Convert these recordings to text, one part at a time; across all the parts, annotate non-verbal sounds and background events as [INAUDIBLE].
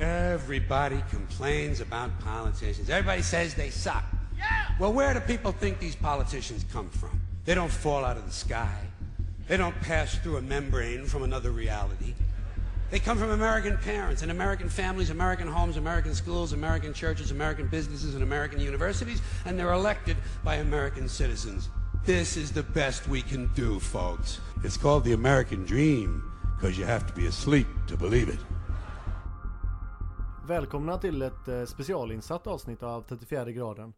Everybody complains about politicians. Everybody says they suck. Yeah. Well, where do people think these politicians come from? They don't fall out of the sky. They don't pass through a membrane from another reality. They come from American parents and American families, American homes, American schools, American churches, American businesses, and American universities, and they're elected by American citizens. This is the best we can do, folks. It's called the American dream, because you have to be asleep to believe it. Välkomna till ett eh, specialinsatt avsnitt av 34 graden.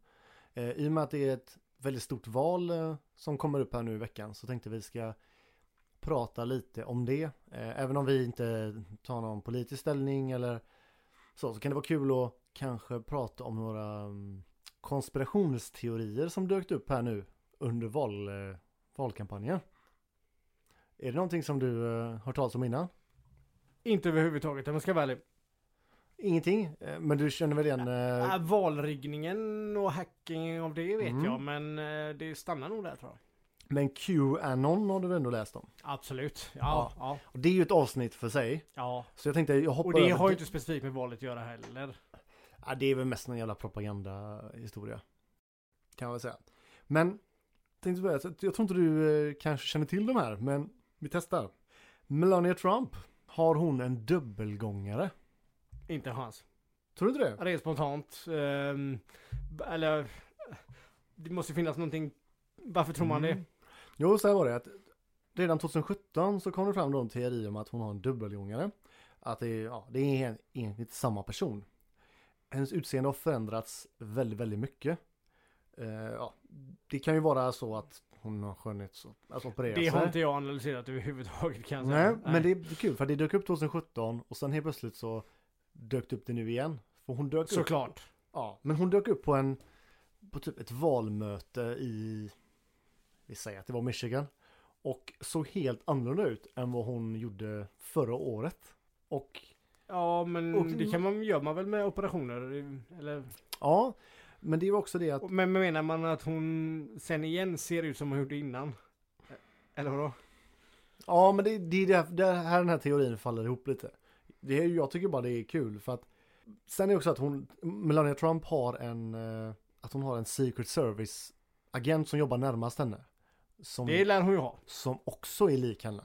Eh, I och med att det är ett väldigt stort val eh, som kommer upp här nu i veckan så tänkte vi ska prata lite om det. Även om vi inte tar någon politisk ställning eller så, så kan det vara kul att kanske prata om några mm, konspirationsteorier som dök upp här nu under val, valkampanjen. Är det någonting som du har talat om innan? Inte överhuvudtaget om jag ska vara ärlig. Ingenting? Eh, men du känner väl igen? Äh, äh, valriggningen och hacking av det vet mm. jag men äh, det stannar nog där tror jag. Men Qanon har du ändå läst om? Absolut, ja, ja. ja. Och det är ju ett avsnitt för sig. Ja. Så jag tänkte jag hoppar Och det har ju inte specifikt med valet att göra heller. Ja, det är väl mest en jävla propagandahistoria. Kan jag väl säga. Men, tänkte börja, jag tror inte du kanske känner till de här, men vi testar. Melania Trump, har hon en dubbelgångare? Inte hans. Tror du inte det? Rent spontant. Um, eller, det måste finnas någonting. Varför tror man mm. det? Jo, så här var det att redan 2017 så kom det fram då en teori om att hon har en dubbelgångare. Att det, ja, det är egentligen samma person. Hennes utseende har förändrats väldigt, väldigt mycket. Uh, ja, det kan ju vara så att hon har skönhets... Alltså opererat Det har inte jag analyserat överhuvudtaget kan jag säga. Nej, men det är kul för det dök upp 2017 och sen helt plötsligt så dök upp det nu igen. För hon dök Såklart. Upp, ja, men hon dök upp på en, på typ ett valmöte i, vi säger att det var Michigan. Och såg helt annorlunda ut än vad hon gjorde förra året. Och Ja, men och, det kan man, gör man väl med operationer? Eller? Ja, men det är också det att... Men menar man att hon sen igen ser ut som hon gjorde innan? Eller vadå? Ja, men det, det är det, det här den här teorin faller ihop lite det är, jag tycker bara det är kul för att sen är det också att hon, Melania Trump har en, eh, att hon har en secret service agent som jobbar närmast henne. Som, det lär hon ju ha. Som också är lik henne.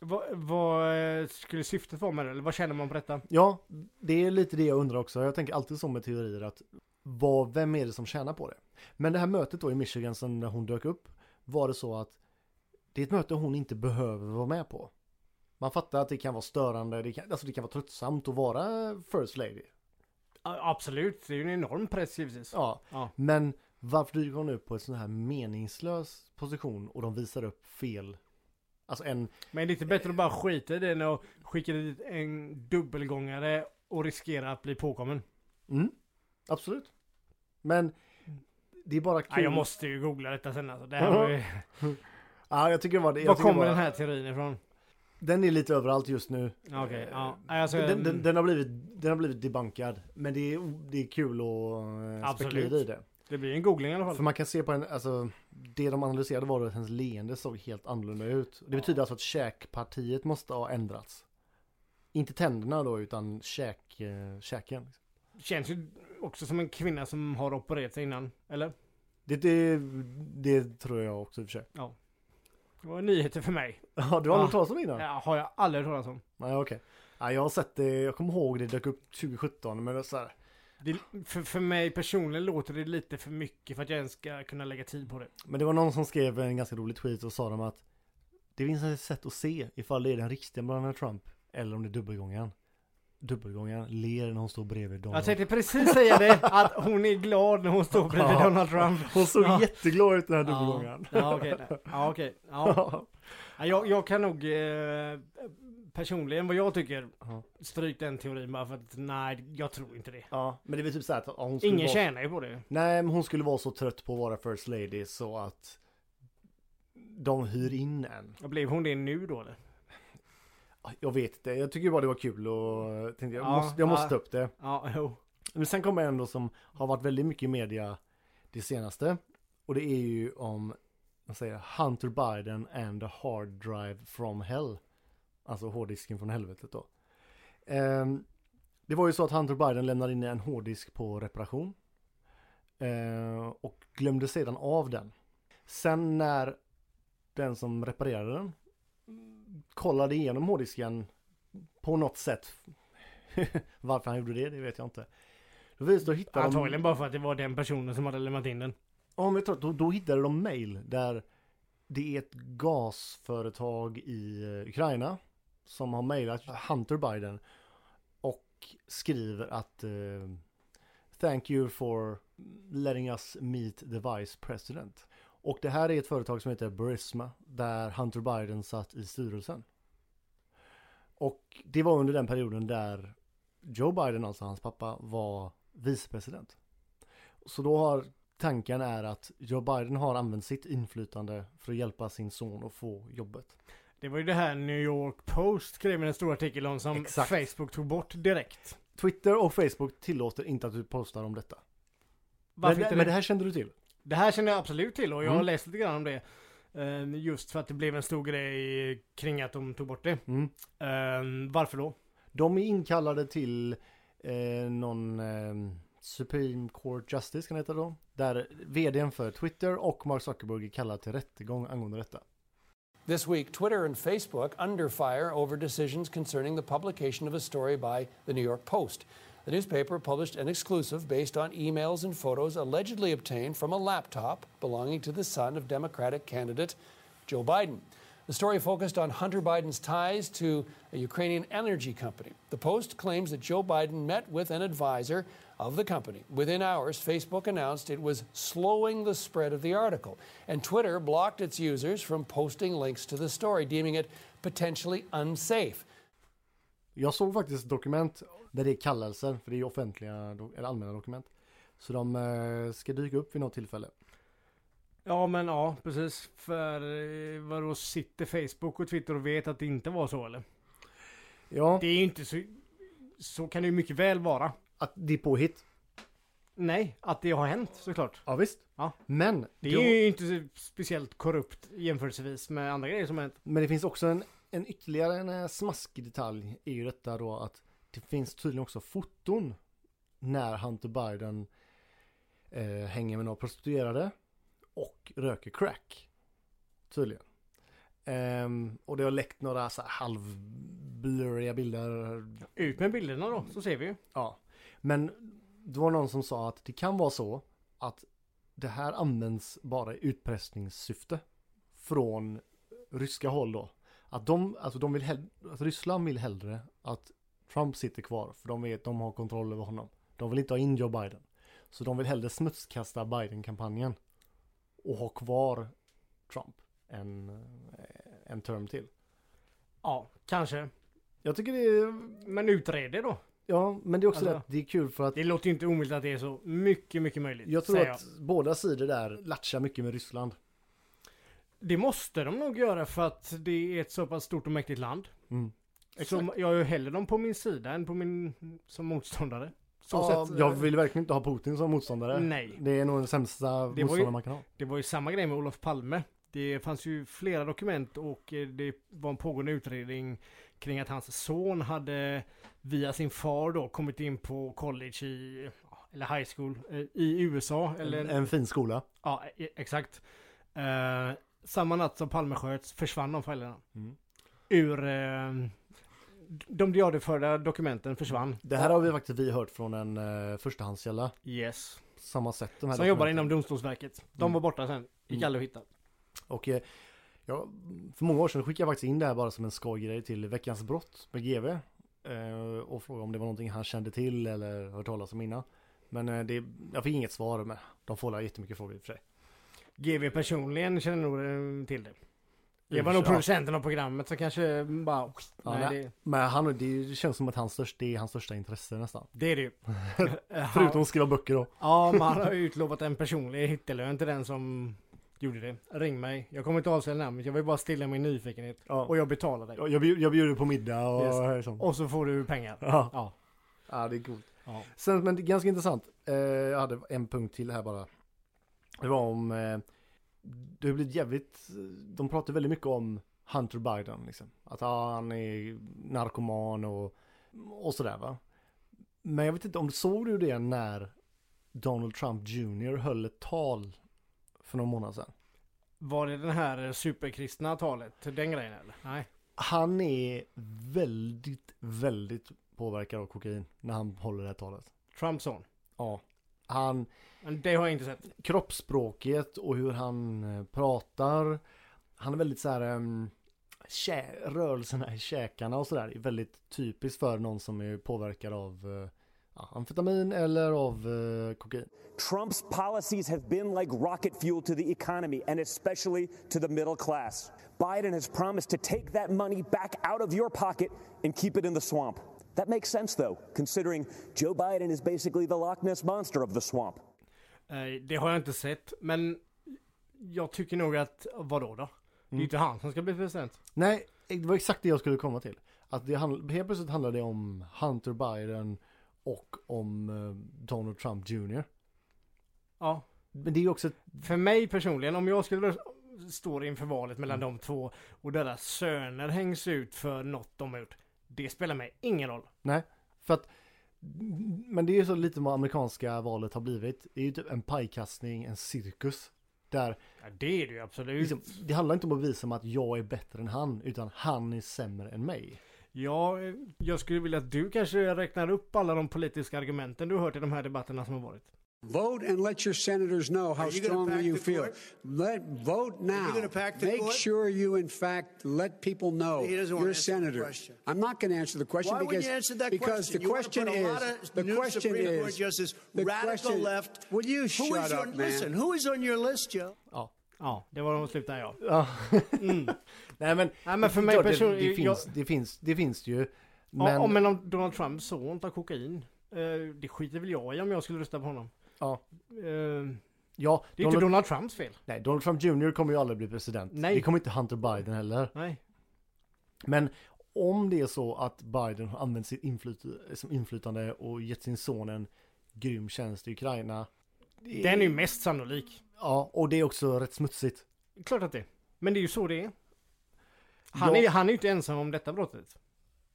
Vad, vad eh, skulle syftet vara med det? Eller vad känner man på detta? Ja, det är lite det jag undrar också. Jag tänker alltid så med teorier att vad, vem är det som tjänar på det? Men det här mötet då i Michigan sen när hon dök upp var det så att det är ett möte hon inte behöver vara med på. Man fattar att det kan vara störande, det kan, alltså det kan vara tröttsamt att vara First Lady. Absolut, det är ju en enorm press givetvis. Ja, ja. men varför dyker hon upp på en sån här meningslös position och de visar upp fel Alltså en... Men det är inte bättre att bara skita i det än att skicka dit en dubbelgångare och riskera att bli påkommen. Mm, absolut. Men det är bara kul. Ja, jag måste ju googla detta sen alltså. Det här var ju... [LAUGHS] ja, jag tycker bara det. Var kommer bara... den här teorin ifrån? Den är lite överallt just nu. Okay, ja. Alltså, den, den, den, har blivit, den har blivit debunkad. Men det är, det är kul att eh, spekulera i det. Det blir en googling i alla fall. För man kan se på en, alltså det de analyserade var att hennes leende såg helt annorlunda ut. Det betyder alltså att käkpartiet måste ha ändrats. Inte tänderna då utan käk, äh, käken. Känns ju också som en kvinna som har opererat sig innan, eller? Det, det, det tror jag också i och för sig. Ja. Det var nyheter för mig. [LAUGHS] Ja, du har aldrig talat om det innan? Ja, har jag aldrig talat om. Nej, okej. Ja, jag har sett det, jag kommer ihåg det dök upp 2017, men det är så här. Det, för, för mig personligen låter det lite för mycket för att jag ens ska kunna lägga tid på det. Men det var någon som skrev en ganska rolig tweet och sa dem att det finns ett sätt att se ifall det är den riktiga Donald Trump eller om det är dubbelgångaren dubbelgångaren ler när hon står bredvid Donald. Jag tänkte precis säga det, att hon är glad när hon står bredvid ja, Donald Trump. Hon såg ja. jätteglad ut den här dubbelgångaren. Ja, okej. Okay. [LAUGHS] Ja. Okay. Ja. Jag, jag kan nog eh, personligen vad jag tycker stryk den teorin bara för att nej, jag tror inte det. Ja, men det är typ så att hon Ingen vara... tjänar ju på det. Nej, men hon skulle vara så trött på att vara First Lady så att de hyr in en. Blev hon det nu då eller? Jag vet inte, jag tycker bara det var kul och tänkte jag, ja, måste, jag måste ta upp det. Ja, jo. Men sen kommer en då som har varit väldigt mycket i media det senaste. Och det är ju om, vad säger Hunter Biden and the hard drive from hell. Alltså hårddisken från helvetet då. Um, Det var ju så att Hunter Biden lämnade in en hårddisk på reparation. Eh, och glömde sedan av den. Sen när den som reparerade den kollade igenom hårddisken på något sätt. [LAUGHS] Varför han gjorde det, det vet jag inte. Då, vis, då hittade Antagligen bara för att det var den personen som hade lämnat in den. Ja, men jag tror, då, då hittade de mail där det är ett gasföretag i eh, Ukraina som har mailat Hunter Biden och skriver att uh, Thank you for letting us meet the vice president. Och det här är ett företag som heter Burisma där Hunter Biden satt i styrelsen. Och det var under den perioden där Joe Biden, alltså hans pappa, var vicepresident. Så då har tanken är att Joe Biden har använt sitt inflytande för att hjälpa sin son att få jobbet. Det var ju det här New York Post skrev en stor artikel om som Exakt. Facebook tog bort direkt. Twitter och Facebook tillåter inte att du postar om detta. Varför men, inte men det? det här kände du till? Det här känner jag absolut till och jag har Mm. läst lite grann om det. Eh, Just för att det blev en stor grej kring att de tog bort det. Mm. Eh, Varför då? De är inkallade till eh, någon eh, Supreme Court Justice kan det heta då. Där vdn för Twitter och Mark Zuckerberg är kallade till rättegång angående detta. This week, Twitter and Facebook under fire over decisions concerning the publication of a story by the New York Post. The newspaper published an exclusive based on emails and photos allegedly obtained from a laptop belonging to the son of Democratic candidate Joe Biden. The story focused on Hunter Biden's ties to a Ukrainian energy company. The Post claims that Joe Biden met with an advisor of the company. Within hours, Facebook announced it was slowing the spread of the article, and Twitter blocked its users from posting links to the story, deeming it potentially unsafe. Jag såg faktiskt dokument där det är kallelser, för det är offentliga eller allmänna dokument. Så de eh, ska dyka upp vid något tillfälle. Ja men ja, precis. För eh, vadå, sitter Facebook och Twitter och vet att det inte var så eller? Ja, Det är ju inte så... Så kan det ju mycket väl vara. att det är påhitt. Nej, att det har hänt såklart. Ja visst. Ja. Men, Det är ju inte speciellt korrupt jämförelsevis med andra grejer som har hänt. men det finns också en, en ytterligare en eh, smaskig detalj är ju detta då att det finns tydligen också foton när Hunter Biden eh, hänger med några prostituerade och röker crack. Tydligen. Ehm, och det har läckt några så här halvblurriga bilder. Ut med bilderna då, så ser vi ju. Ja. Men det var någon som sa att det kan vara så att det här används bara i utpressningssyfte från ryska håll då. Att de, alltså de vill hell- att Ryssland vill hellre att Trump sitter kvar för de vet att de har kontroll över honom. De vill inte ha in Joe Biden. Så de vill hellre smutskasta Biden-kampanjen och ha kvar Trump en, eh, en term till. Ja, kanske. Jag tycker det är, Men utred det då. ja men det är också Alltså- det att det är kul för att Det låter ju inte omöjligt att det är så mycket, mycket möjligt. Jag tror att båda sidor där latchar mycket med Ryssland. Det måste de nog göra för att det är ett så pass stort och mäktigt land. Mm. Så jag är ju hellre dem på min sida än på min som motståndare. Så Ja, sett, jag eh, vill verkligen inte ha Putin som motståndare. Nej. Det är nog den sämsta var ju- motståndare man kan ha. Det var ju samma grej med Olof Palme. Det fanns ju flera dokument och eh, det var en pågående utredning kring att hans son hade via sin far då kommit in på college i, eller high school, eh, i USA. Eller, En, en fin skola. Ja, e- exakt. Eh, samma natt som Palme sköts försvann de filerna. Mm. Ur... Eh, de diarieförda dokumenten försvann. Det här har vi faktiskt vi hört från en uh, förstahandskälla. Yes. Samma sätt. De här Som jobbar inom Domstolsverket. De Mm. var borta sen. Gick Mm. aldrig att hitta. Och eh, ja, för många år sedan skickade jag faktiskt in det här bara som en skojgrej till Veckans Brott med GV. Eh, och frågade om det var någonting han kände till eller hört talas om innan. Men eh, det, jag fick inget svar men de får jättemycket frågor i och för sig. GV personligen känner nog eh, till det. Det var nog producenten av programmet så kanske bara... Ja, nej, det, Men han, det känns som att hans största, det är hans största intresse nästan. det är det ju. [LAUGHS] Förutom att skriva böcker då. Ja, man har utlovat en personlig hittelön till den som gjorde det. Ring mig. Jag kommer inte avslöja namnet. Jag vill bara stilla min nyfikenhet. Ja. Och jag betalar dig. Jag, bjud- jag bjuder på middag och Yes. sånt. Och så får du pengar. Ja. Ja. ja, det är coolt. ja. Sen, men det är ganska intressant. Eh, jag hade en punkt till här bara. Det var om, eh, det har blivit jävligt, de pratar väldigt mycket om Hunter Biden liksom. Att ah, han är narkoman och, och sådär va. Men jag vet inte om du såg du det när Donald Trump Jr höll ett tal för några månader sedan. Var det den här superkristna talet? Den grejen eller? Nej. Han är väldigt, väldigt påverkad av kokain när han håller det här talet. Trumps son. Ja. Han, Men det har jag inte sett. kroppsspråket och hur han eh, pratar. Han är väldigt så här, um, kä, rörelserna i käkarna och sådär är väldigt typiskt för någon som är påverkad av ja, amfetamin eller av eh, kokain. Trump's policies have been like rocket fuel to the economy and especially to the middle class. Biden has promised to take that money back out of your pocket and keep it in the swamp. That makes sense, though, considering Joe Biden is basically the Loch Ness monster of the swamp. Det har jag inte sett. Men jag tycker nog att, vadå då? Det är ju inte han som ska bli president. Nej, det var exakt det jag skulle komma till. Att det handl- helt plötsligt handlar det om Hunter Biden och om eh, Donald Trump Jr. Ja. Men det är ju också För mig personligen, om jag skulle stå inför valet mellan de två och deras söner hängs ut för något de har gjort. Det spelar mig ingen roll. nej, för att men det är ju så lite vad amerikanska valet har blivit. Det är ju typ en pajkastning, en cirkus. Där Ja, det är det ju absolut. liksom, det handlar inte om att visa mig att jag är bättre än han, utan han är sämre än mig. Ja, eh, jag skulle vilja att du kanske räknar upp alla de politiska argumenten du har hört i de här debatterna som har varit. Vote and let your senators know how you strongly you feel. court? Let vote now. gonna pack the Make court? sure you, in fact, let people know He doesn't wanna you're a senator. I'm not going to answer the question Why because wouldn't you answer that because question? the You question put a is lot of the new question Supreme Court is justice, the radical question- left. Will you Who shut is your, up, man? Listen, who is on your list, Joe? Ja. Ja, det var de slutar jag. ja. Nej men, Nej, men för mig klart, det, person- det, jag- finns, det, finns, det finns det ju. Men... Men, Ja, men om Donald Trumps son tar kokain. Eh, det skiter väl jag i om jag skulle rösta på honom. ja, Eh, ja, det är inte Donald Trumps fel. Nej, Donald Trump Jr kommer ju aldrig bli president. Nej. Det kommer inte Hunter Biden heller. Nej. Men om det är så att Biden har använt sitt inflytande, som inflytande och gett sin son en grym tjänst i Ukraina. det Den är ju mest sannolik. Ja, och det är också rätt smutsigt. Klart att det är. Men det är ju så det är. Han, Ja. är ju inte ensam om detta brottet.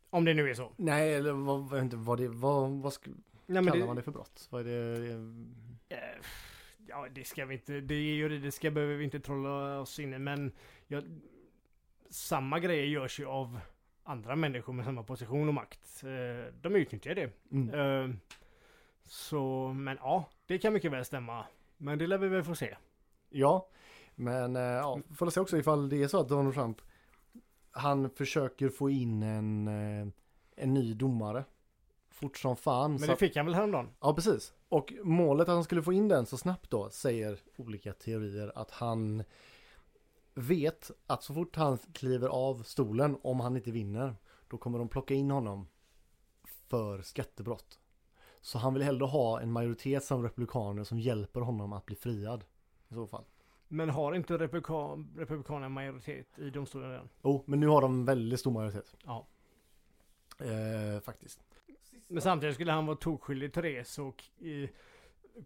Om det nu är så. Nej, eller vad, inte vad det, vad, vad ska, Nej, kallar man det för brott? Vad är det? Eh, Ja, det ska vi inte. Det juridiska behöver vi inte trolla oss in i. Men jag, samma grejer görs ju av andra människor med samma position och makt. Eh, De utnyttjar det. Mm. Eh, Så, men ja, det kan mycket väl stämma. Men det lär vi väl få se. Ja, men eh, ja, får se också ifall det är så att Donald Trump han försöker få in en, eh, en ny domare fort som fan. Men det fick han väl häromdagen? Ja, precis. Och målet att han skulle få in den så snabbt då säger olika teorier att han vet att så fort han kliver av stolen, om han inte vinner, då kommer de plocka in honom för skattebrott. Så han vill hellre ha en majoritet som republikaner som hjälper honom att bli friad. I så fall. Men har inte republika, republikanerna majoritet i domstolen redan? Oh, men nu har de väldigt stor majoritet. Ja. Eh, faktiskt. Men samtidigt skulle han vara tokskyldig till det så eh,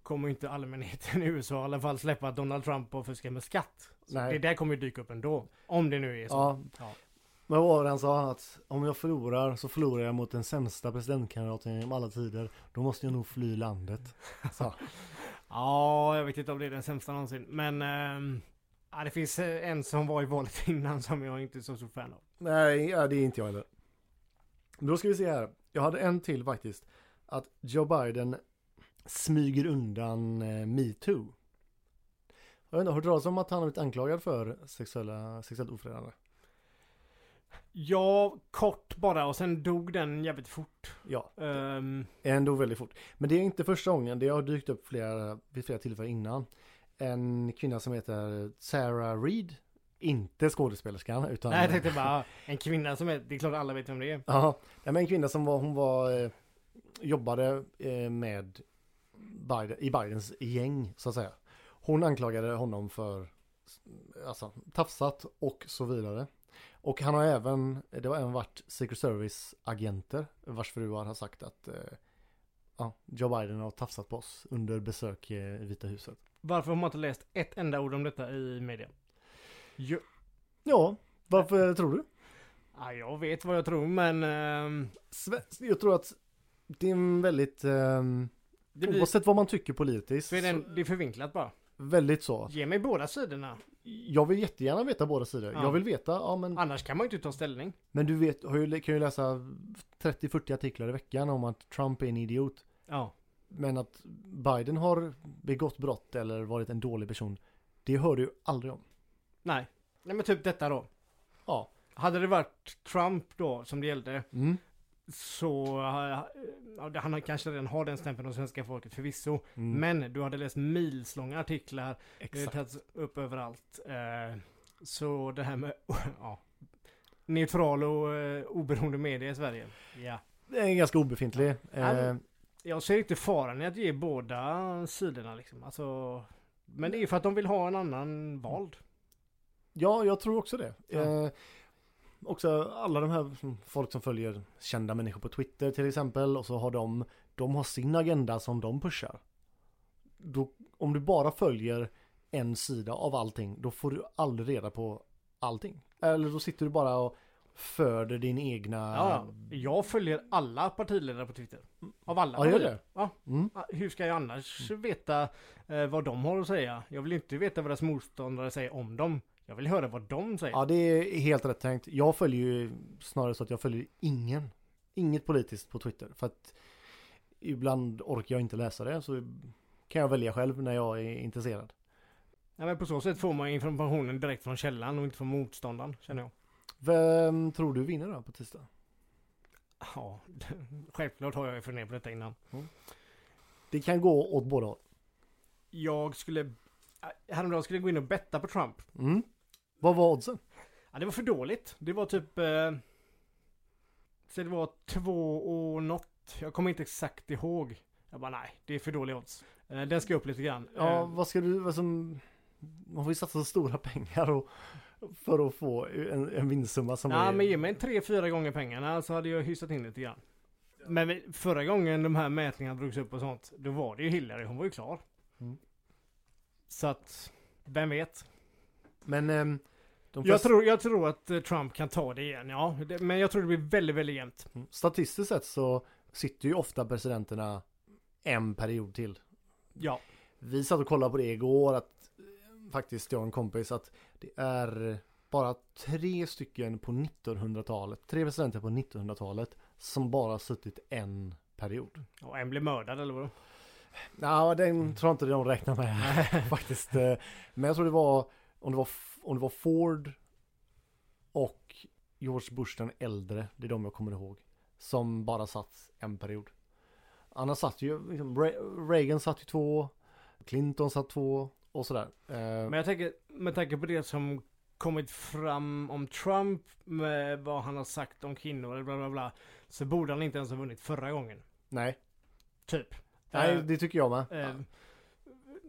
kommer inte allmänheten i USA i alla fall släppa att Donald Trump har fuskat med skatt. Nej. det där kommer ju dyka upp ändå. Om det nu är så. Ja. Ja. Men vad var det han sa? Att om jag förlorar så förlorar jag mot den sämsta presidentkandidaten genom alla tider. Då måste jag nog fly landet. Så. [LAUGHS] Ja, jag vet inte om det är den sämsta någonsin. Men ehm, ja, det finns eh, en som var i valet [LAUGHS] innan som jag inte är så stor fan av. Nej, ja, det är inte jag heller. Då ska vi se här. Jag hade en till faktiskt. Att Joe Biden smyger undan eh, metoo. Jag inte, har du hört om att han har blivit anklagad för sexuella, sexuellt ofredande? Ja, kort bara och sen dog den jävligt fort. Ja, Ehm, ändå väldigt fort. Men det är inte första gången. Det har dykt upp flera, vid flera tillfällen innan. En kvinna som heter Sarah Reed. Inte skådespelerskan utan... nej, jag tänkte bara en kvinna som är, det är klart alla vet vem det är. Ja, men en kvinna som var, hon var, eh, jobbade eh, med Biden, i Bidens gäng så att säga. Hon anklagade honom för alltså, tafsat och så vidare. Och han har även, det har även varit Secret Service agenter vars fruar har sagt att eh, ja, Joe Biden har tafsat på oss under besök i Vita huset. Varför har man inte läst ett enda ord om detta i media? Jo, Ja, varför tror du? ja, jag vet vad jag tror men... Sve- Jag tror att Det är en väldigt, Det, blir, oavsett vad man tycker politiskt, så är det, det är förvinklat bara. Väldigt så. Ge mig båda sidorna. Jag vill jättegärna veta båda sidor. Ja. Jag vill veta, ja men, Annars kan man ju inte ta ställning. men du vet, har ju, kan ju läsa 30-40 artiklar i veckan om att Trump är en idiot. Ja. Men att Biden har begått brott eller varit en dålig person, det hör du ju aldrig om. Nej. Nej men typ detta då. Ja. Hade det varit Trump då som det gällde Mm. Så eh, han kanske redan har den stämpeln av svenska folket förvisso. Mm. Men du hade läst milslånga artiklar. Det Exakt. tagits upp överallt. Eh, så det här med [LAUGHS] ja, neutral och eh, oberoende media i Sverige. Ja. Det är ganska obefintlig. Ja, Eh, Jag ser inte faran i att ge båda sidorna liksom. Alltså, men det är för att de vill ha en annan vald. ja, jag tror också det. Ja. Eh, också alla de här folk som följer kända människor på Twitter till exempel och så har de, de har sin agenda som de pushar. Då, om du bara följer en sida av allting, då får du aldrig reda på allting. Eller då sitter du bara och föder din egna... Ja, jag följer alla partiledare på Twitter. Av alla Ja, gör det? Ja. Mm. Hur ska jag annars veta eh, vad de har att säga? Jag vill inte veta vad deras motståndare säger om dem. Jag vill höra vad de säger. Ja, det är helt rätt tänkt. Jag följer ju snarare så att jag följer ingen. Inget politiskt på Twitter. För att ibland orkar jag inte läsa det. Så kan jag välja själv när jag är intresserad. Ja, men på så sätt får man informationen direkt från källan och inte från motståndaren, känner jag. Vem tror du vinner då på tisdag? Ja, [LAUGHS] självklart har jag ju funderat på detta innan. Det kan gå åt båda håll. Jag skulle... Häromdagen skulle jag gå in och betta på Trump. Mm. Vad var oddsen? Ja, det var för dåligt. Det var typ... Eh, så det var två och något. Jag kommer inte exakt ihåg. Jag bara nej, det är för dålig odds. Eh, den ska upp lite grann. Ja, Eh, vad ska du, vad som... Man får ju satsa så stora pengar och, för att få en, en vinstsumma som Ja, är... men ge mig tre, fyra gånger pengarna så hade jag hyfsat in lite grann. Men förra gången de här mätningarna drogs upp och sånt, då var det ju Hillary, hon var ju klar. Mm. Så att, vem vet? Men de Jag tror, jag tror att eh, Trump kan ta det igen, ja. Men jag tror det blir väldigt, väldigt jämnt. Mm. Statistiskt sett så sitter ju ofta presidenterna en period till. Ja. Vi satt och kollade på det igår att eh, faktiskt jag och en kompis att det är bara tre stycken på 1900-talet, tre presidenter på 1900-talet som bara suttit en period. Och en blev mördad eller vad? Ja, den tror jag inte de räknar med [LAUGHS] faktiskt. Eh, Men jag tror det var om det var, om det var Ford och George Bush den äldre, det är de jag kommer ihåg, som bara satt en period. Annars satt ju, liksom, Re- Reagan satt ju två, Clinton satt två och sådär. Eh, Men jag tänker, med tanke på det som kommit fram om Trump med vad han har sagt om kvinnor och bla bla bla. Så borde han inte ens ha vunnit förra gången. Nej, Typ. nej Eh, det tycker jag med. eh,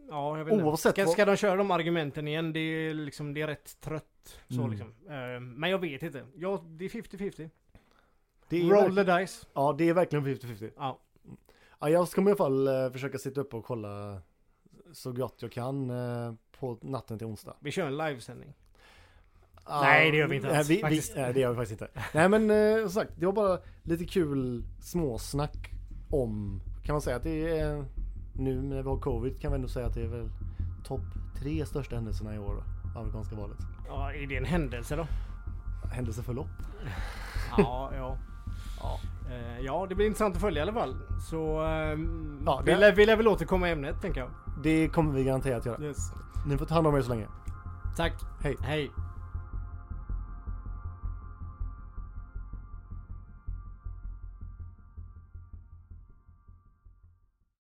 Ja, jag vet. Oavsett Ska, ska de köra de argumenten igen? Det är liksom, det är rätt trött. Så Mm. liksom. Eh, Men jag vet inte. Ja, det är 50-50. Det är, Roll the dice. ja, det är verkligen 50-50. Ja. Ja, jag ska i alla fall eh, försöka sitta upp och kolla så gott jag kan eh, på natten till onsdag. Vi kör en livesändning. Ja, Nej, det gör vi inte alls, vi, vi, nej, det gör vi faktiskt inte. Nej, men eh, som sagt, det var bara lite kul småsnack om, kan man säga att det är, nu när vi har covid kan vi ändå säga att det är väl topp tre största händelserna i år amerikanska valet. Ja, är det en händelse då? Händelseförlopp. [LAUGHS] Ja, ja. Ja. Eh, Ja, det blir intressant att följa i alla fall. Så ehm, Ja, vi, det- lär, vi lär väl återkomma i ämnet, tänker jag. Det kommer vi garanterat göra. Yes. Ni får ta hand om er så länge. Tack. Hej. Hej.